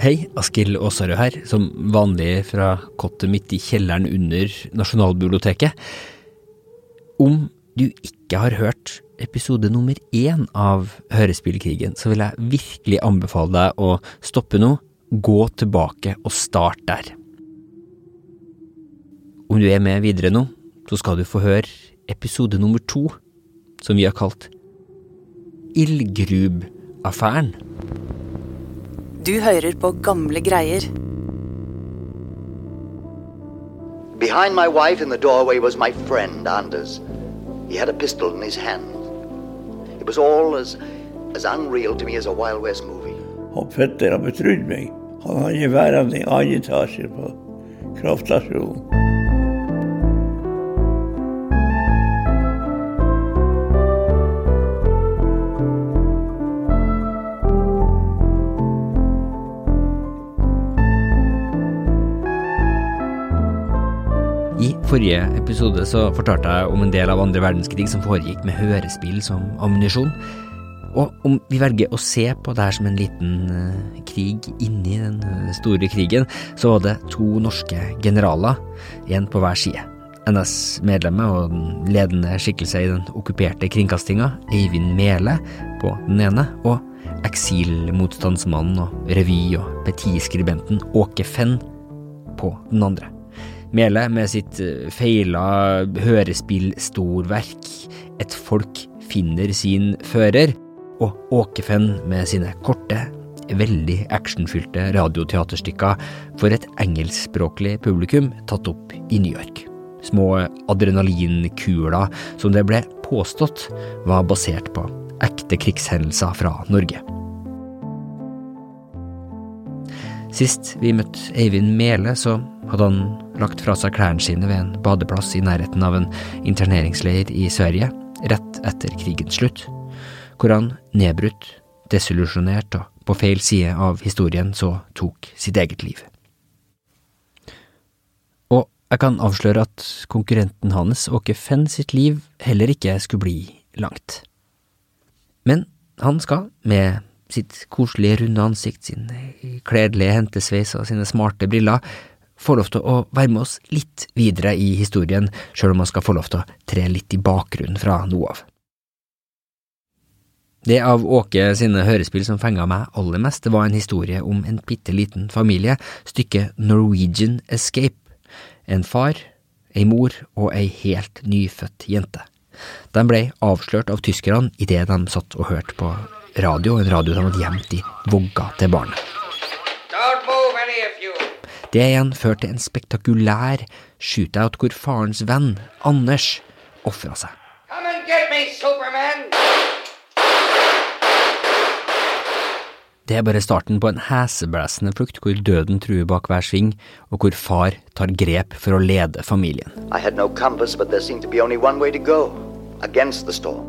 Hei, Askild Aasarød her, som vanlig fra kottet mitt i kjelleren under Nasjonalbiblioteket. Om du ikke har hørt episode nummer én av Hørespillkrigen, så vil jeg virkelig anbefale deg å stoppe nå, gå tilbake og start der. Om du er med videre nå, så skal du få høre episode nummer to, som vi har kalt Ildgrub-affæren. Du hører på gamle greier. Behind my wife in the doorway was my friend, Anders. He had a pistol in his hand. It was all as, as unreal to me as a Wild West movie. Og Petter har betrodd meg. Han har geværene i annen etasje på kraftstasjonen. Forrige episode så fortalte jeg om en del av andre verdenskrig som foregikk med hørespill som ammunisjon. Og om vi velger å se på det her som en liten eh, krig inni den eh, store krigen, så var det to norske generaler, én på hver side. NS-medlemmet og den ledende skikkelse i den okkuperte kringkastinga, Eivind Mele, på den ene, og eksilmotstandsmannen og revy- og petiskribenten Åke Fenn på den andre. Mele med sitt eh, feila hørespillstorverk Et folk finner sin fører, og Åkefenn med sine korte, veldig actionfylte radioteaterstykker for et engelskspråklig publikum tatt opp i New York. Små adrenalinkuler som det ble påstått var basert på ekte krigshendelser fra Norge. Sist vi møtte Eivind Mele, så hadde han lagt fra seg klærne sine ved en badeplass i nærheten av en interneringsleir i Sverige, rett etter krigens slutt, hvor han nedbrutt, desillusjonert og på feil side av historien så tok sitt eget liv. Og jeg kan avsløre at konkurrenten hans, Åke Fenn sitt liv, heller ikke skulle bli langt. Men han skal, med sitt koselige, runde ansikt, sin kledelige hentesveis og sine smarte briller, få lov til å være med oss litt videre i historien, sjøl om man skal få lov til å tre litt i bakgrunnen fra noe av. Det av Åke sine hørespill som fenga meg aller mest, var en historie om en bitte liten familie, stykket Norwegian Escape. En far, ei mor og ei helt nyfødt jente. De ble avslørt av tyskerne idet de satt og hørte på radio, en radio de hadde gjemt i vogga til barnet. Det igjen førte til en spektakulær shootout hvor farens venn, Anders, ofra seg. Come and get me, Superman. Det er bare starten på en heseblæsende flukt hvor døden truer bak hver sving, og hvor far tar grep for å lede familien. No compass, but there seemed to be only one way to go against the storm.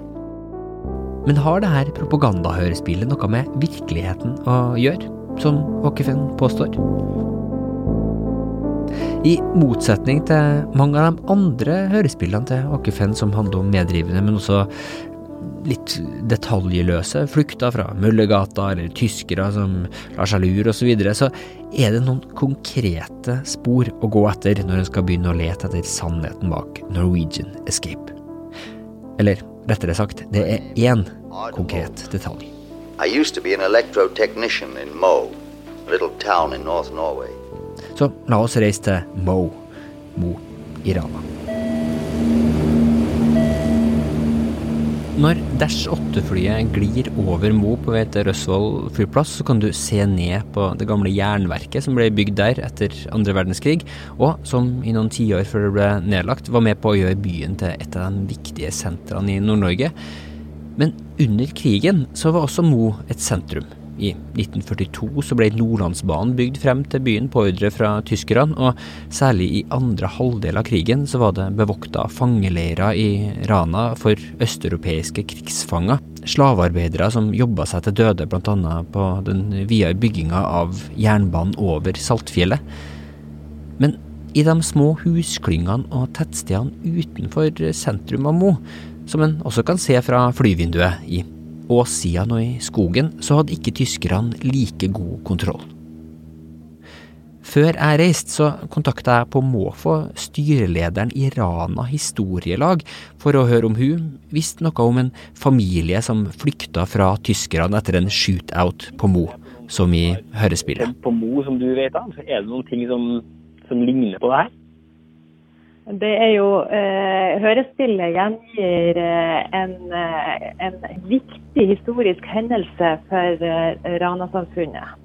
Men har det her propagandahørespillet noe med virkeligheten å gjøre, som Åkefen påstår? I motsetning til mange av de andre hørespillene til Åkefen som handler om medrivende, men også litt detaljløse flukter fra Møllergata eller tyskere som lar seg lure osv., så, videre, så er det noen konkrete spor å gå etter når en skal begynne å lete etter sannheten bak Norwegian Escape. Eller rettere sagt, det er én konkret detalj. I used to be an electrotechnician in Mo, a little town in North Norway. Så la oss reise til Mo, Mo i Rana. Når Dash 8-flyet glir over Mo på vei til Røsvoll flyplass, så kan du se ned på det gamle jernverket som ble bygd der etter andre verdenskrig, og som i noen tiår før det ble nedlagt, var med på å gjøre byen til et av de viktige sentrene i Nord-Norge. Men under krigen så var også Mo et sentrum. I 1942 så ble Nordlandsbanen bygd frem til byen på ordre fra tyskerne, og særlig i andre halvdel av krigen så var det bevokta fangeleirer i Rana for østeuropeiske krigsfanger. Slavearbeidere som jobba seg til døde bl.a. på den videre bygginga av jernbanen over Saltfjellet. Men i de små husklyngene og tettstedene utenfor sentrum av Mo, som en også kan se fra flyvinduet i åssidene og i skogen, så hadde ikke tyskerne like god kontroll. Før jeg reiste, så kontakta jeg på måfå styrelederen i Rana historielag for å høre om hun visste noe om en familie som flykta fra tyskerne etter en shootout på Mo, som i hørespillet. På Mo, som du vet av, er det noen ting som, som ligner på det her? Det er jo eh, Hørespillet gjengir eh, en, eh, en, viktig historisk hendelse for eh, Rana-samfunnet.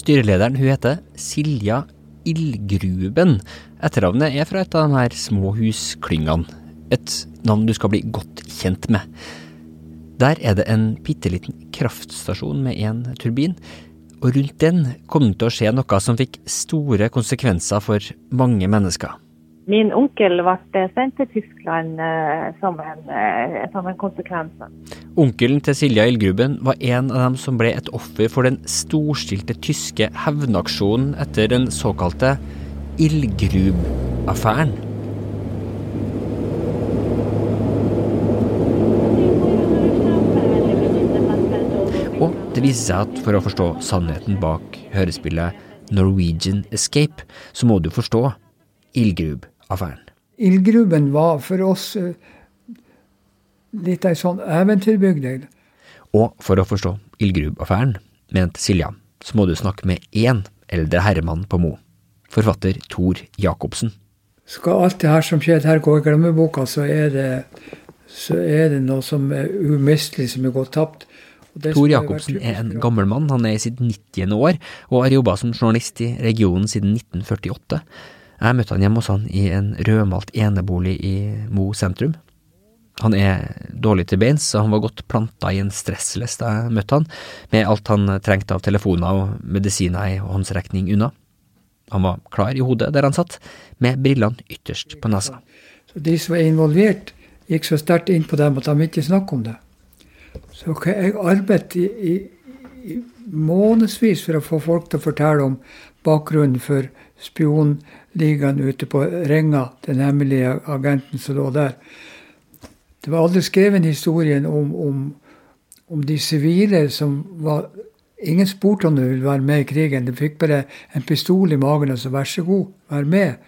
Styrelederen hun heter Silja Ildgruben. Etternavnet er fra et av de her små husklyngene. Et navn du skal bli godt kjent med. Der er det en bitte liten kraftstasjon med én turbin, og rundt den kom det til å skje noe som fikk store konsekvenser for mange mennesker. Min onkel ble sendt til Tyskland eh, som, en, eh, som en konsekvens. Onkelen til Silja Ildgruben var en av dem som ble et offer for den storstilte tyske hevnaksjonen etter den såkalte Ildgrub-affæren. Og det viser seg at for å forstå sannheten bak hørespillet Norwegian Escape, så må du forstå Ildgrub-affæren. Ildgruben var for oss uh, litt ei sånn eventyrbygd. Og for å forstå Ildgrub-affæren, mente Silja, så må du snakke med én eldre herremann på Mo, forfatter Tor Jacobsen. Skal alt det her som skjedde her gå i glemmeboka, så er det, så er det noe som er umistelig, som er gått tapt. Tor Jacobsen er en gammel mann, han er i sitt 90. år og har jobba som journalist i regionen siden 1948. Jeg møtte han hjemme hos han i en rødmalt enebolig i Mo sentrum. Han er dårlig til beins, så han var godt planta i en stressless da jeg møtte han, med alt han trengte av telefoner og medisiner i håndsrekning unna. Han var klar i hodet der han satt, med brillene ytterst på nesa. De som var involvert, gikk så sterkt inn på dem at de ikke snakket om det. Så jeg arbeidet i, i, i månedsvis for å få folk til å fortelle om bakgrunnen for spionligaen ute på Renga, den hemmelige agenten som lå der. Det var aldri skrevet historien om, om, om de sivile som var Ingen spurte om de ville være med i krigen. De fikk bare en pistol i magen og så vær så god, vær med.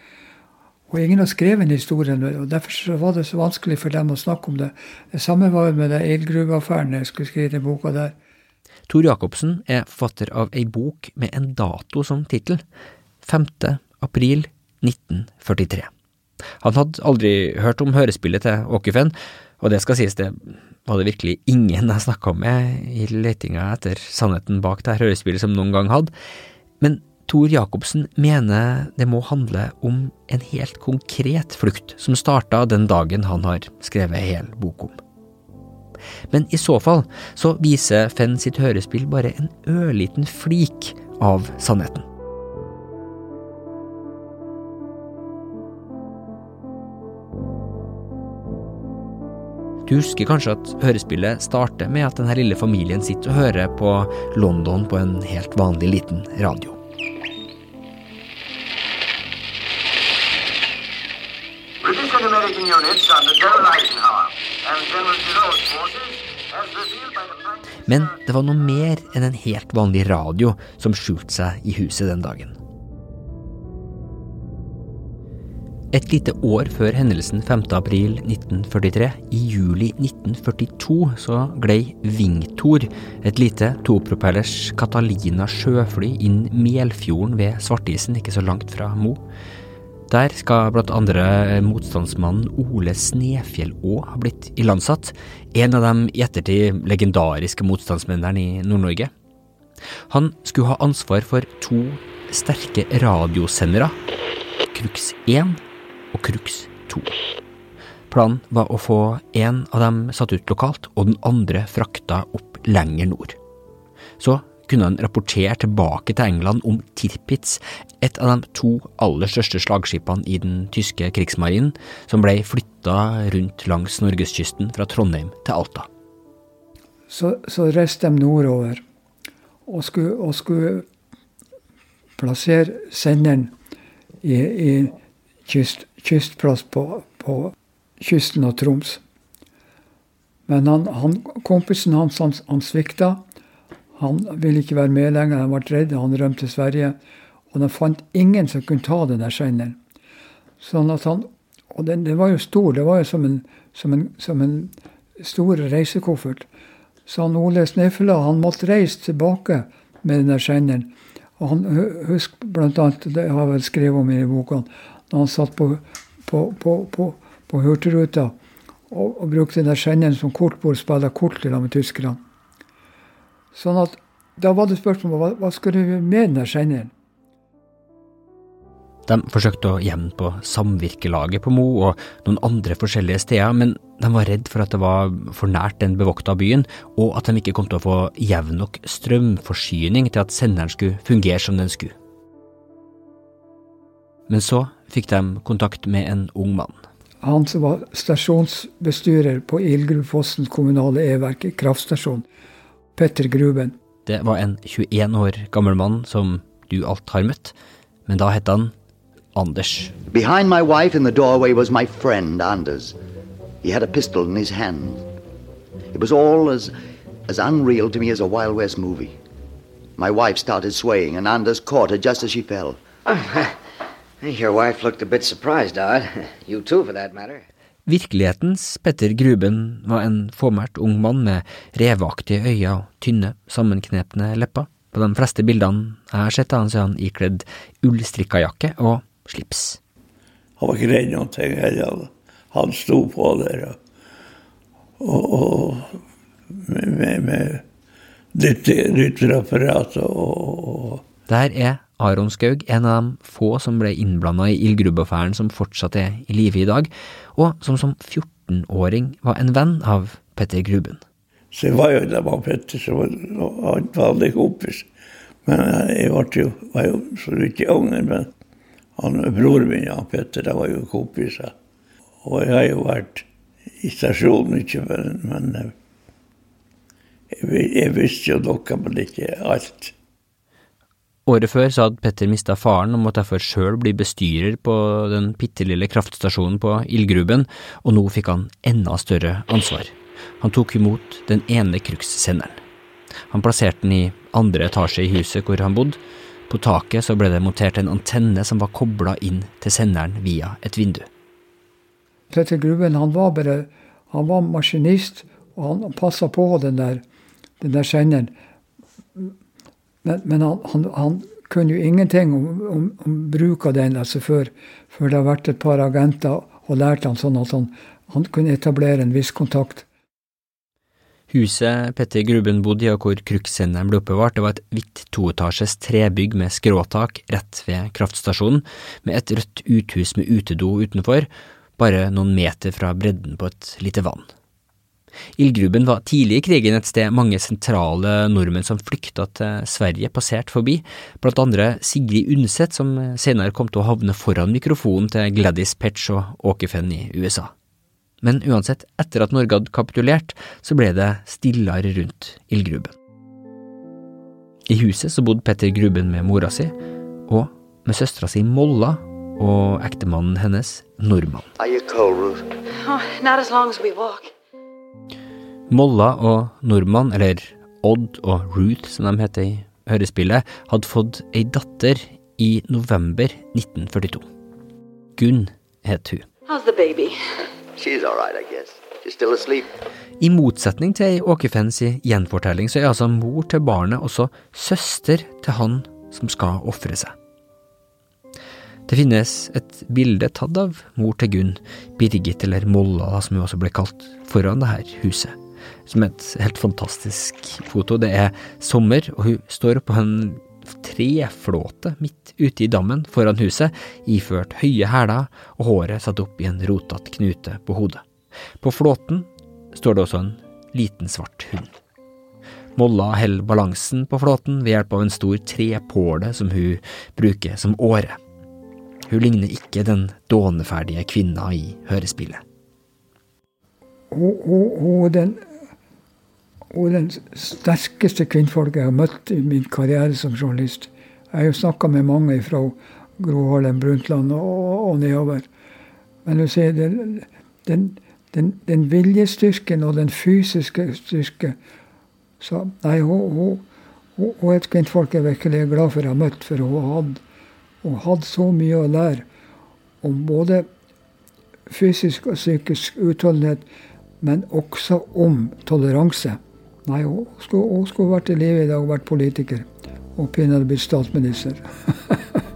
Og ingen har skrevet historien, og derfor var det så vanskelig for dem å snakke om det. Det samme var med den Eilgruve-affæren jeg skulle skrive den boka der. Tor Jacobsen er forfatter av ei bok med en dato som tittel, 5. april 1943. Han hadde aldri hørt om hørespillet til Åkerfen, og det skal sies, det var det virkelig ingen jeg snakka med i letinga etter sannheten bak det hørespillet som noen gang hadde, men Tor Jacobsen mener det må handle om en helt konkret flukt som starta den dagen han har skrevet hel bok om. Men i så fall så viser Fenn sitt hørespill bare en ørliten flik av sannheten. Du husker kanskje at hørespillet starter med at denne lille familien sitter og hører på London på en helt vanlig liten radio. Men det var noe mer enn en helt vanlig radio som skjulte seg i huset den dagen. Et lite år før hendelsen 5. april 1943, i juli 1942, så glei Vingtor, et lite topropellers Catalina sjøfly, inn Melfjorden ved Svartisen, ikke så langt fra Mo. Der skal blant andre motstandsmannen Ole Snefjell Snefjellå ha blitt ilandsatt, en av de i ettertid legendariske motstandsmennene i Nord-Norge. Han skulle ha ansvar for to sterke radiosendere, Crux 1 og Crux 2. Planen var å få en av dem satt ut lokalt, og den andre frakta opp lenger nord. Så kunne han rapportere tilbake til England om Tirpitz, et av de to aller største slagskipene i den tyske krigsmarinen, som ble flytta rundt langs norgeskysten fra Trondheim til Alta. Så, så reiste de nordover og skulle, og skulle plassere senderen i, i kyst, kystplass på, på, kysten av Troms. Men han, han, kompisen hans han, han svikta. Han ville ikke være med lenger, han ble redd, han rømte til Sverige. Og de fant ingen som kunne ta den der senderen. Sånn at han, og den, den, var jo stor. Det var jo som en, som en, som en stor reisekoffert. Så han Ole Snefela han måtte reise tilbake med den der senderen. Og han husk annet, det har jeg vel skrevet om i boka, når han satt på, på, på, på, Hurtigruta og, og, brukte den der senderen som kortbord, spilte kort med tyskerne. Sånn at da var det spørsmål hva, hva skal du med den der senderen? De forsøkte å gjemme på samvirkelaget på Mo og noen andre forskjellige steder, men de var redd for at det var for nært den bevokta byen, og at de ikke kom til å få jevn nok strømforsyning til at senderen skulle fungere som den skulle. Men så fikk de kontakt med en ung mann. Han som var stasjonsbestyrer på Ildgruvefossen kommunale e-verk, kraftstasjon. Petter Gruben. Det var en 21 år gammel mann som du alt har møtt, men da het han Anders. Behind my wife in the doorway was my friend, Anders. He had a pistol in his hand. It was all as, as unreal to me as a Wild West movie. My wife started swaying, and Anders caught her just as she fell. Virkelighetens Petter Gruben var en fåmælt ung mann med reveaktige øyne og tynne, sammenknepne lepper. På de fleste bildene jeg har sett av han, så er han ikledd ullstrikka jakke og slips. Han var ikke redd noen ting heller. Han sto på der og, og med, med, med lytterapparat og, Der er Aron Skaug en av de få som ble innblanda i ildgrubbeaffæren som fortsatt er i live i dag, og som som 14-åring var en venn av Petter Gruben. Så jeg var jo der med Petter, som var en vanlig kompis. Men jeg jo, var jo så vidt ung. Men han, broren min og Petter de var jo kompiser. Og jeg har jo vært i stasjonen mye, men, men eh, jeg, jeg, visste jo noe, men ikke alt. Året før så hadde Petter mista faren og måtte derfor sjøl bli bestyrer på den bitte lille kraftstasjonen på ildgruben, og nå fikk han enda større ansvar. Han tok imot den ene krukssenderen. Han plasserte den i andre etasje i huset hvor han bodde, på taket så ble det montert en antenne som var kobla inn til senderen via et vindu. Petter Gruben han var bare han var maskinist, og han passa på den der, den der senderen. Men, men han, han, han, kunne jo ingenting om, om, om, bruk av den altså før, før det har vært et par agenter og lært han sånn at han, han kunne etablere en viss kontakt. Huset Petter Gruben bodde i og hvor krukksenderen ble oppbevart, det var et hvitt toetasjes trebygg med skråtak rett ved kraftstasjonen, med et rødt uthus med utedo utenfor, bare noen meter fra bredden på et lite vann. Ildgruben var tidlig i krigen et sted mange sentrale nordmenn som flykta til Sverige, passerte forbi, blant andre Sigrid Undset, som senere kom til å havne foran mikrofonen til Gladys Petch og Åkefen i USA. Men uansett, etter at Norge hadde kapitulert, så ble det stillere rundt ildgruben. I huset så bodde Petter Gruben med mora si, og med søstera si Molla og ektemannen hennes Nordmann. Oh, Molla og Nordmann, eller Odd og Ruth som de heter i hørespillet, hadde fått ei datter i november 1942. Gunn het hun. How's the baby? She's all right, I motsetning til ei Åkefens I gjenfortelling, så er altså mor til barnet også søster til han som skal ofre seg. Det finnes et bilde tatt av mor til Gunn, Birgit eller Molla som hun også ble kalt, foran det her huset. Som er et helt fantastisk foto. Det er sommer, og hun står på en treflåte midt ute i dammen foran huset, iført høye hæler og håret satt opp i en rotete knute på hodet. På flåten står det også en liten svart hund. Molla holder balansen på flåten ved hjelp av en stor trepåle som hun bruker som åre. Hun ligner ikke den dåneferdige kvinna i hørespillet. Hun, hun, hun, den og den sterkeste kvinnfolket jeg har møtt i min karriere som journalist. Jeg har jo snakka med mange fra Gro Harlem Brundtland og, og nedover. Men du ser, den, den, den, den, viljestyrken og den fysiske styrke så, Nei, hun, er et kvinnfolk jeg virkelig er glad for å ha møtt, for hun hadde hun hadde så mye å lære om både fysisk og psykisk utholdenhet, men også om toleranse. Nei, hun skulle, hun skulle vært live i dag og vært politiker. Og pinadø blitt statsminister.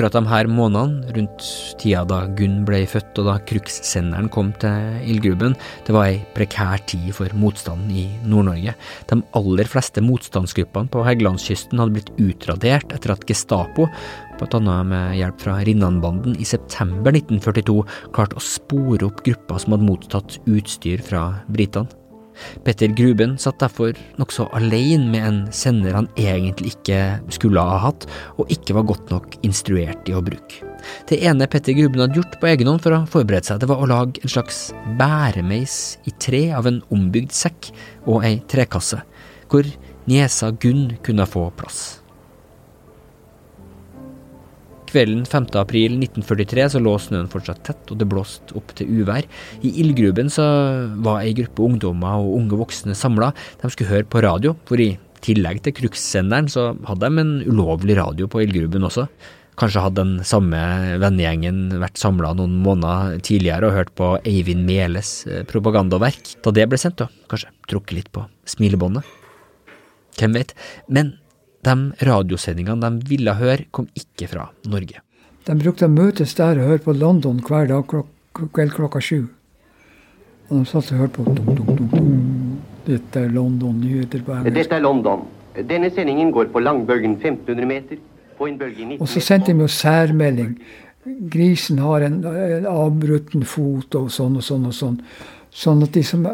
Akkurat de her månedene, rundt tida da Gunn ble født og da krukssenderen kom til ildgruben, det var ei prekær tid for motstanden i Nord-Norge. De aller fleste motstandsgruppene på Helgelandskysten hadde blitt utradert etter at Gestapo, bl.a. med hjelp fra Rinnanbanden, i september 1942 klarte å spore opp grupper som hadde mottatt utstyr fra britene. Petter Gruben satt derfor nokså alene med en sender han egentlig ikke skulle ha hatt, og ikke var godt nok instruert i å bruke. Det ene Petter Gruben hadde gjort på egen hånd for å forberede seg, det var å lage en slags bæremeis i tre av en ombygd sekk og ei trekasse, hvor niesa Gunn kunne få plass. Kvelden 5. april 1943 så lå snøen fortsatt tett, og det blåste opp til uvær. I ildgruben så var ei gruppe ungdommer og unge voksne samla. De skulle høre på radio, for i tillegg til krukssenderen så hadde de en ulovlig radio på ildgruben også. Kanskje hadde den samme vennegjengen vært samla noen måneder tidligere og hørt på Eivind Meles eh, propagandaverk da det ble sendt, og kanskje trukket litt på smilebåndet. Hvem vet. Men de radiosendingene de ville høre, kom ikke fra Norge. De brukte å møtes der og høre på London hver dag klok kveld klokka sju. Og de satt og hørte på dum, dum, dum, dum. Dette er London, nyheter på engelsk. Dette er London. Denne sendingen går på langbølgen 1500 meter. På en bølge 19 Og så sendte de jo særmelding. Grisen har en, en avbrutten fot og sånn og sånn og sånn. Sånn at de som,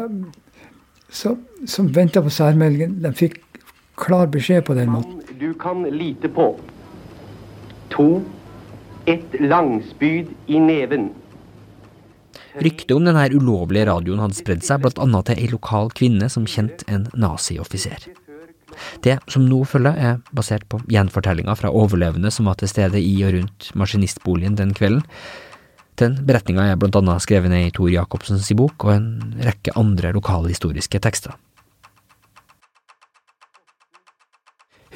som, som venta på særmeldingen, de fikk klar beskjed på den måten. Du kan lite på. To. Et langspyd i neven. Ryktet om denne ulovlige radioen hadde spredd seg bl.a. til ei lokal kvinne som kjente en nazioffiser. Det som nå følger, er basert på gjenfortellinger fra overlevende som var til stede i og rundt maskinistboligen den kvelden. Den beretninga er annet skrevet ned i Tor Jacobsens bok og en rekke andre lokalhistoriske tekster.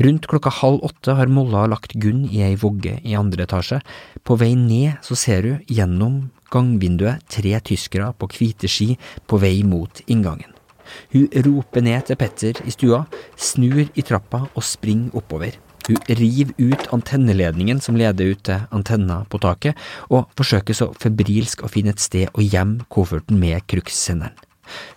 Rundt klokka halv åtte har Molla lagt Gunn i ei vogge i andre etasje. På vei ned så ser hun gjennom gangvinduet tre tyskere på hvite ski på vei mot inngangen. Hun roper ned til Petter i stua, snur i trappa og springer oppover. Hun river ut antenneledningen som leder ut til antenna på taket, og forsøker så febrilsk å finne et sted å gjemme kofferten med krukssenderen.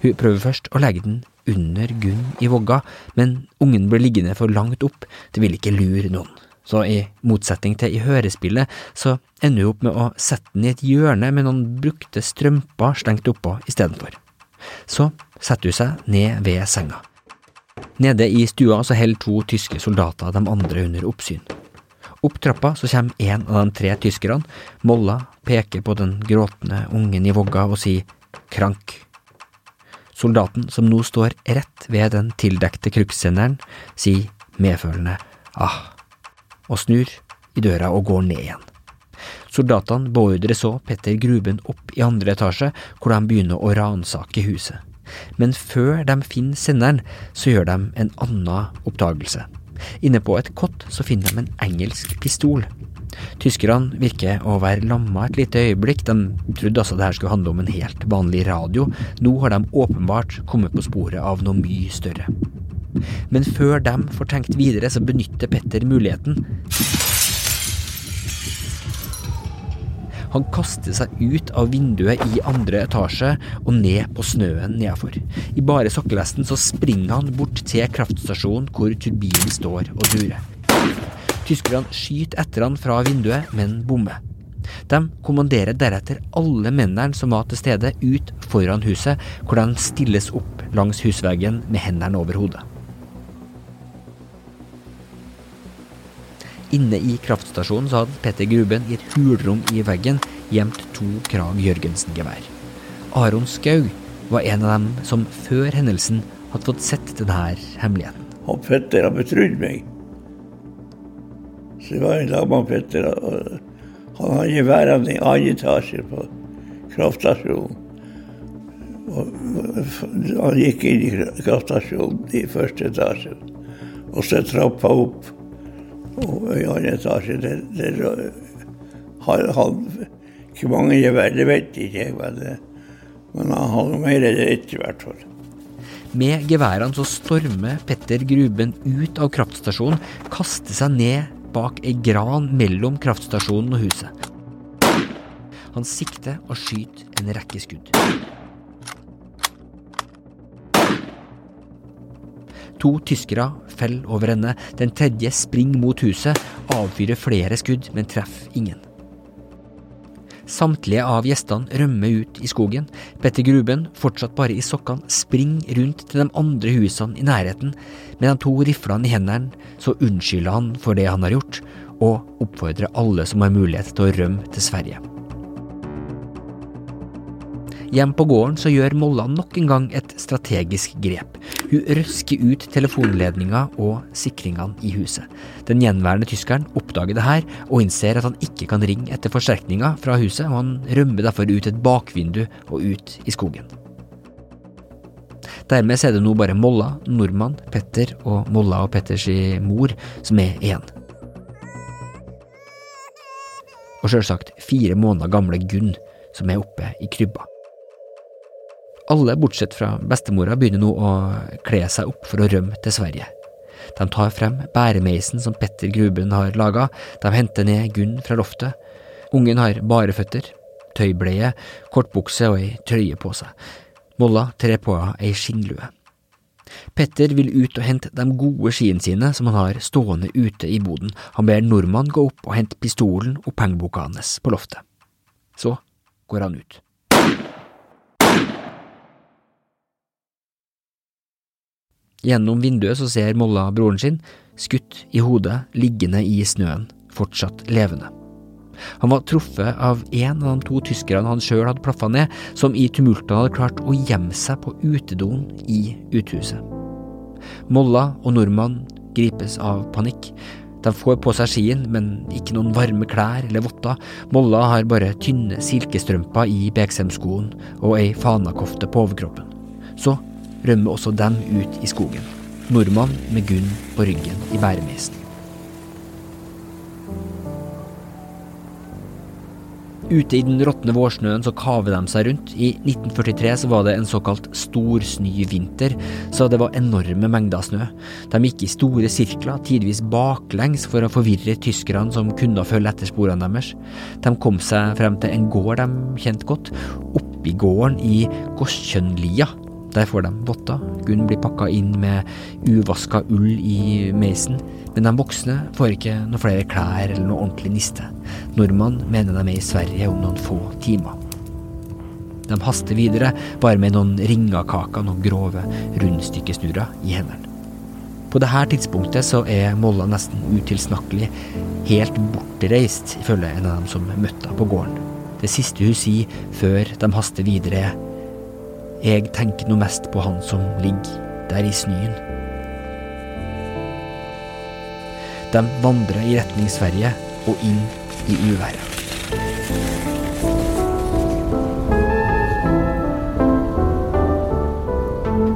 Hun prøver først å legge den under Gunn i vogga, men ungen ble liggende for langt opp, det ville ikke lure noen. Så i motsetning til i hørespillet, så ender hun opp med å sette den i et hjørne med noen brukte strømper slengt oppå istedenfor. Så setter hun seg ned ved senga. Nede i stua så holder to tyske soldater de andre under oppsyn. Opp trappa så kommer en av de tre tyskerne. Molla peker på den gråtende ungen i vogga og sier krank. Soldaten, som nå står rett ved den tildekte krukssenderen, sier medfølende ah, og snur i døra og går ned igjen. Soldatene beordrer så Petter Gruben opp i andre etasje, hvor de begynner å ransake huset. Men før de finner senderen, så gjør de en annen oppdagelse. Inne på et kott så finner de en engelsk pistol. Tyskerne virker å være lamma et lite øyeblikk, de trodde altså det her skulle handle om en helt vanlig radio. Nå har de åpenbart kommet på sporet av noe mye større. Men før de får tenkt videre, så benytter Petter muligheten. Han kaster seg ut av vinduet i andre etasje og ned på snøen nedafor. I bare sokkelesten så springer han bort til kraftstasjonen hvor turbinen står og durer. Tyskerne skyter etter han fra vinduet, men bommer. De kommanderer deretter alle mennene som var til stede, ut foran huset, hvor de stilles opp langs husveggen med hendene over hodet. Inne i kraftstasjonen så hadde Petter Gruben i et hulrom i veggen gjemt to Krag Jørgensen-gevær. Aron Skaug var en av dem som før hendelsen hadde fått sett denne hemmeligheten. Og Petter har betrodd meg. Så var en lag med Petter. Han hadde værende i annen etasje på kraftstasjonen. Han gikk inn i kraftstasjonen i første etasje. Og så trappa opp. Og i annen etasje der, der har han ikke mange gevær, det vet ikke jeg. Men, men han hadde mer enn ett, i hvert fall. Med geværene så stormer Petter Gruben ut av kraftstasjonen, kaster seg ned bak ei gran mellom kraftstasjonen og huset. Han sikter og skyter en rekke skudd. To tyskere faller over ende. Den tredje springer mot huset, avfyrer flere skudd, men treffer ingen. Samtlige av gjestene rømmer ut i skogen. Petter Gruben, fortsatt bare i sokkene, springer rundt til de andre husene i nærheten. Med de to riflene i hendene så unnskylder han for det han har gjort, og oppfordrer alle som har mulighet til å rømme til Sverige. Hjem på gården så gjør Molla nok en gang et strategisk grep. Hun røsker ut telefonledninga og sikringene i huset. Den gjenværende tyskeren oppdager det her, og innser at han ikke kan ringe etter forsterkninger fra huset, og han rømmer derfor ut et bakvindu og ut i skogen. Dermed er det nå bare Molla, nordmann, Petter og Molla og Petters mor som er igjen. Og sjølsagt fire måneder gamle Gunn som er oppe i krybba. Alle, bortsett fra bestemora, begynner nå å kle seg opp for å rømme til Sverige. De tar frem bæremeisen som Petter Gruben har laga, de henter ned Gunn fra loftet. Ungen har bare føtter, tøybleie, kortbukse og ei trøye på seg. Molla trer på henne ei skinnlue. Petter vil ut og hente de gode skiene sine som han har stående ute i boden. Han ber nordmann gå opp og hente pistolen og pengeboka hans på loftet. Så går han ut. Gjennom vinduet så ser Molla broren sin, skutt i hodet, liggende i snøen, fortsatt levende. Han var truffet av en av de to tyskerne han sjøl hadde plaffa ned, som i tumultene hadde klart å gjemme seg på utedoen i uthuset. Molla og nordmann gripes av panikk. De får på seg skien, men ikke noen varme klær eller votter. Molla har bare tynne silkestrømper i BXM-skoen og ei fanakofte på overkroppen. Så rømmer også dem ut i skogen. Nordmann med Gunn på ryggen i bæremeisen. Ute i den råtne vårsnøen så kaver de seg rundt. I 1943 så var det en såkalt storsnøvinter, så det var enorme mengder snø. De gikk i store sirkler, tidvis baklengs for å forvirre tyskerne som kunne følge etter sporene deres. De kom seg frem til en gård de kjente godt, oppi gården i Gåskjønlia. Der får de votter. Gunn blir pakka inn med uvaska ull i meisen. Men de voksne får ikke noe flere klær eller noe ordentlig niste. Nordmann mener de er i Sverige om noen få timer. De haster videre, bare med noen ringakaker noen grove rundstykkesnurrer i hendene. På dette tidspunktet så er Molla nesten utilsnakkelig, helt bortreist, ifølge en av dem som møtte henne på gården. Det siste hun sier før de haster videre, er jeg tenker noe mest på han som ligger der i snøen. De vandrer i retning Sverige og inn i uværet.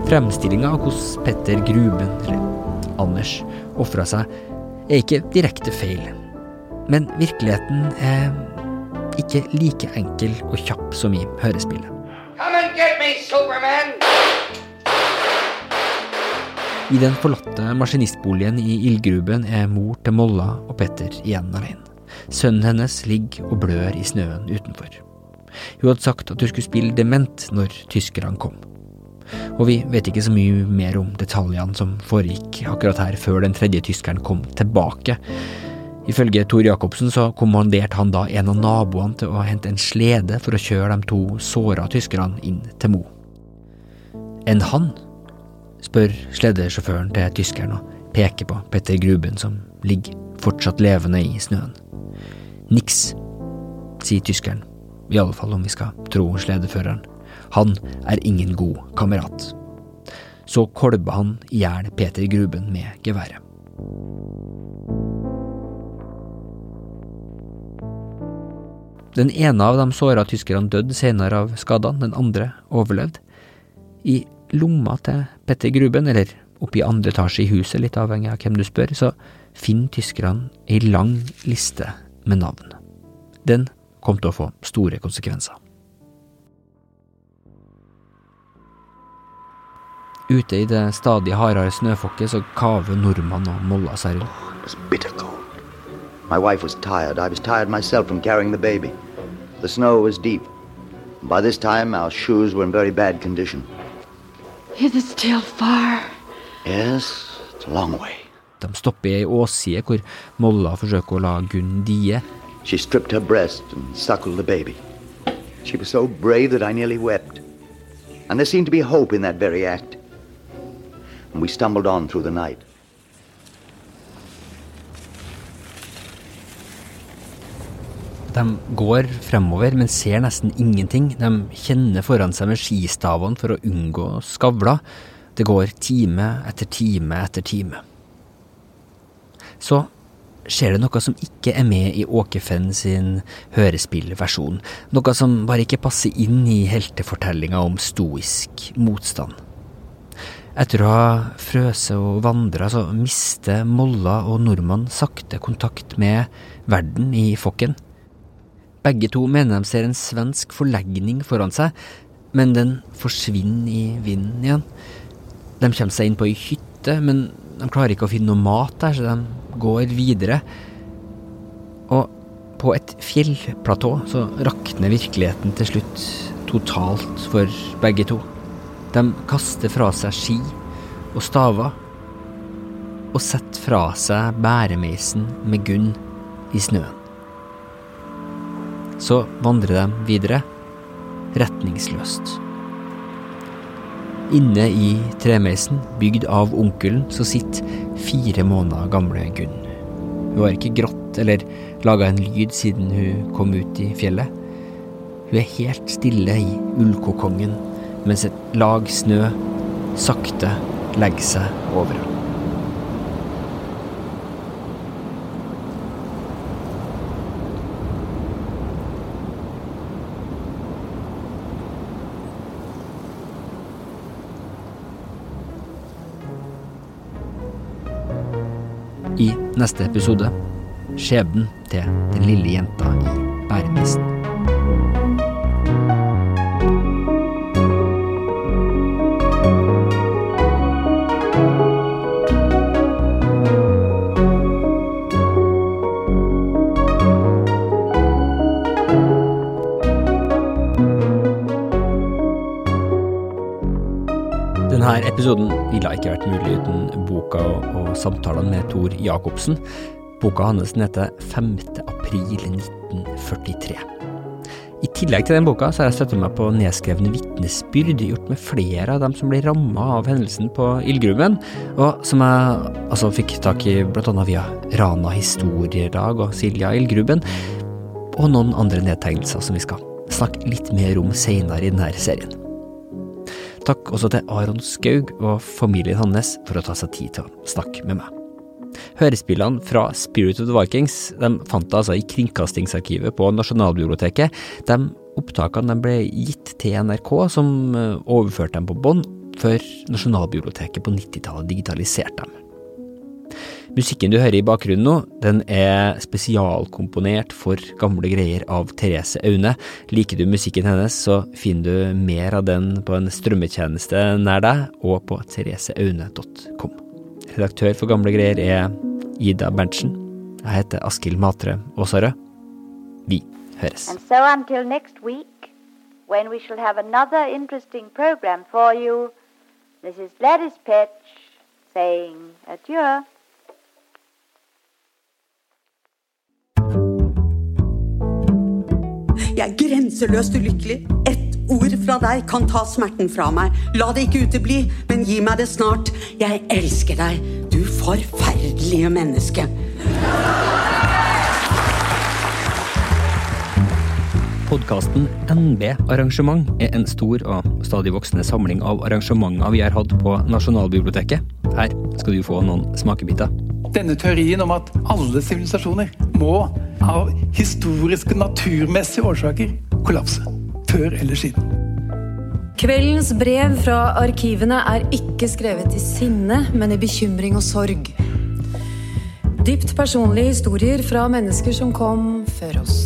Fremstillinga av hvordan Petter Gruben, eller Anders, ofra seg, er ikke direkte feil. Men virkeligheten er ikke like enkel og kjapp som i hørespillet. Get me, Superman! I den forlatte maskinistboligen i ildgruben er mor til Molla og Petter igjen alene. Sønnen hennes ligger og blør i snøen utenfor. Hun hadde sagt at hun skulle spille dement når tyskerne kom. Og vi vet ikke så mye mer om detaljene som foregikk akkurat her før den tredje tyskeren kom tilbake. Ifølge Tor Jacobsen så kommanderte han da en av naboene til å hente en slede for å kjøre de to såra tyskerne inn til Mo. En han? spør sledesjåføren til tyskeren og peker på Petter Gruben som ligger fortsatt levende i snøen. Niks, sier tyskeren, i alle fall om vi skal tro sledeføreren. Han er ingen god kamerat. Så kolber han i hjel Peter Gruben med geværet. Den ene av de såra tyskerne døde senere av skadene, den andre overlevde. I lomma til Petter Gruben, eller oppe i andre etasje i huset, litt avhengig av hvem du spør, så finner tyskerne ei lang liste med navn. Den kom til å få store konsekvenser. Ute i det stadig hardere snøfokket så kaver nordmann og molla seg rundt. It was bitter cold. My wife was tired. I was tired myself from carrying the baby. The snow was deep. By this time, our shoes were in very bad condition. Is it still far? Yes, it's a long way. De stopper i ei åsside hvor Molla forsøker å la Gunn die. She stripped her breast and suckled the baby. She was so brave that I nearly wept. And there seemed to be hope in that very act. And we stumbled on through the night. De går fremover, men ser nesten ingenting. De kjenner foran seg med skistavene for å unngå skavler. Det går time etter time etter time. Så skjer det noe som ikke er med i Åkefen sin hørespillversjon. Noe som bare ikke passer inn i heltefortellinga om stoisk motstand. Etter å ha frøset og vandra, så mister Molla og nordmann sakte kontakt med verden i Fokken. Begge to mener de ser en svensk forlegning foran seg, men den forsvinner i vinden igjen. De kommer seg inn på ei hytte, men de klarer ikke å finne noe mat der, så de går videre. Og på et fjellplatå så rakner virkeligheten til slutt totalt for begge to. De kaster fra seg ski og staver, og setter fra seg bæremeisen med Gunn i snøen. Så vandrer de videre, retningsløst. Inne i tremeisen, bygd av onkelen, så sitter fire måneder gamle Gunn. Hun har ikke grått eller laga en lyd siden hun kom ut i fjellet. Hun er helt stille i ullkokongen, mens et lag snø sakte legger seg over henne. Neste episode skjebnen til den lille jenta i bæremisen. Episoden ville ikke vært mulig uten boka og samtalene med Tor Jacobsen. Boka hans heter 5. april 1943. I tillegg til den boka så har jeg støttet meg på nedskrevne vitnesbyrd gjort med flere av dem som ble ramma av hendelsen på ildgruven, og som jeg altså fikk tak i blant annet via Rana Historiedag og Silja Ildgruben, og noen andre nedtegnelser som vi skal snakke litt mer om seinere i denne serien. Takk også til Aron Skaug og familien hans for å ta seg tid til å snakke med meg. Hørespillene fra Spirit of the Vikings de fant jeg altså i Kringkastingsarkivet på Nasjonalbiblioteket. De opptakene de ble gitt til NRK, som overførte dem på bånd, før Nasjonalbiblioteket på 90-tallet digitaliserte dem. Musikken du hører i bakgrunnen nå, den er spesialkomponert for gamle greier av Therese Aune. Liker du musikken hennes, så finner du mer av den på en strømmetjeneste nær deg, og på thereseaune.com. Redaktør for Gamle greier er Ida Berntsen. Jeg heter Askild Matre Aasarød. Vi høres. And so until next week, when we shall have another interesting program for you, this is Gladys Petch saying adieu. Jeg er grenseløst ulykkelig. Ett ord fra deg kan ta smerten fra meg. La det ikke utebli, men gi meg det snart. Jeg elsker deg, du forferdelige menneske. Podkasten NB Arrangement er en stor og stadig voksende samling av arrangementer vi har hatt på Nasjonalbiblioteket. Her skal du få noen smakebiter. Denne teorien om at alle sivilisasjoner må av historiske, naturmessige årsaker kollapse. Før eller siden. Kveldens brev fra arkivene er ikke skrevet i sinne, men i bekymring og sorg. Dypt personlige historier fra mennesker som kom før oss.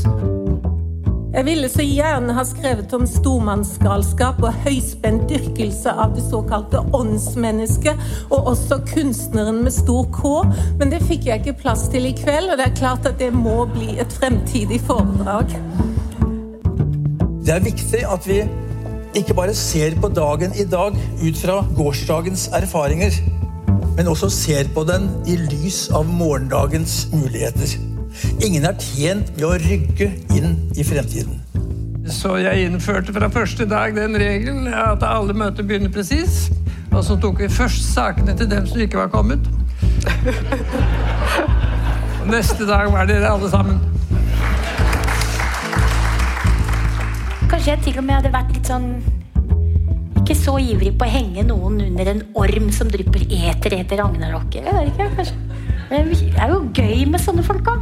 Jeg ville så gjerne ha skrevet om stormannsgalskap og høyspent dyrkelse av det såkalte åndsmennesket, og også kunstneren med stor K, men det fikk jeg ikke plass til i kveld, og det er klart at det må bli et fremtidig foredrag. Det er viktig at vi ikke bare ser på dagen i dag ut fra gårsdagens erfaringer, men også ser på den i lys av morgendagens muligheter. Ingen er tjent med å rygge inn i fremtiden. Så jeg innførte fra første dag den regelen at alle møter begynner presis. Og så tok vi først sakene til dem som ikke var kommet. Neste dag var dere alle sammen. Kanskje jeg til og med hadde vært litt sånn Ikke så ivrig på å henge noen under en orm som drypper eter etter ragnarokket. Jeg vet ikke, kanskje. Det er jo gøy med sånne folk òg.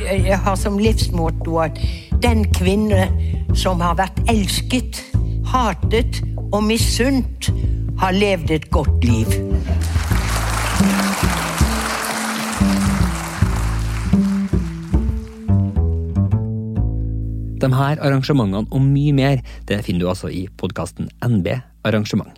Jeg har som livsmotto at den kvinne som har vært elsket, hatet og misunt, har levd et godt liv. De her arrangementene og mye mer det finner du altså i podkasten NB Arrangement.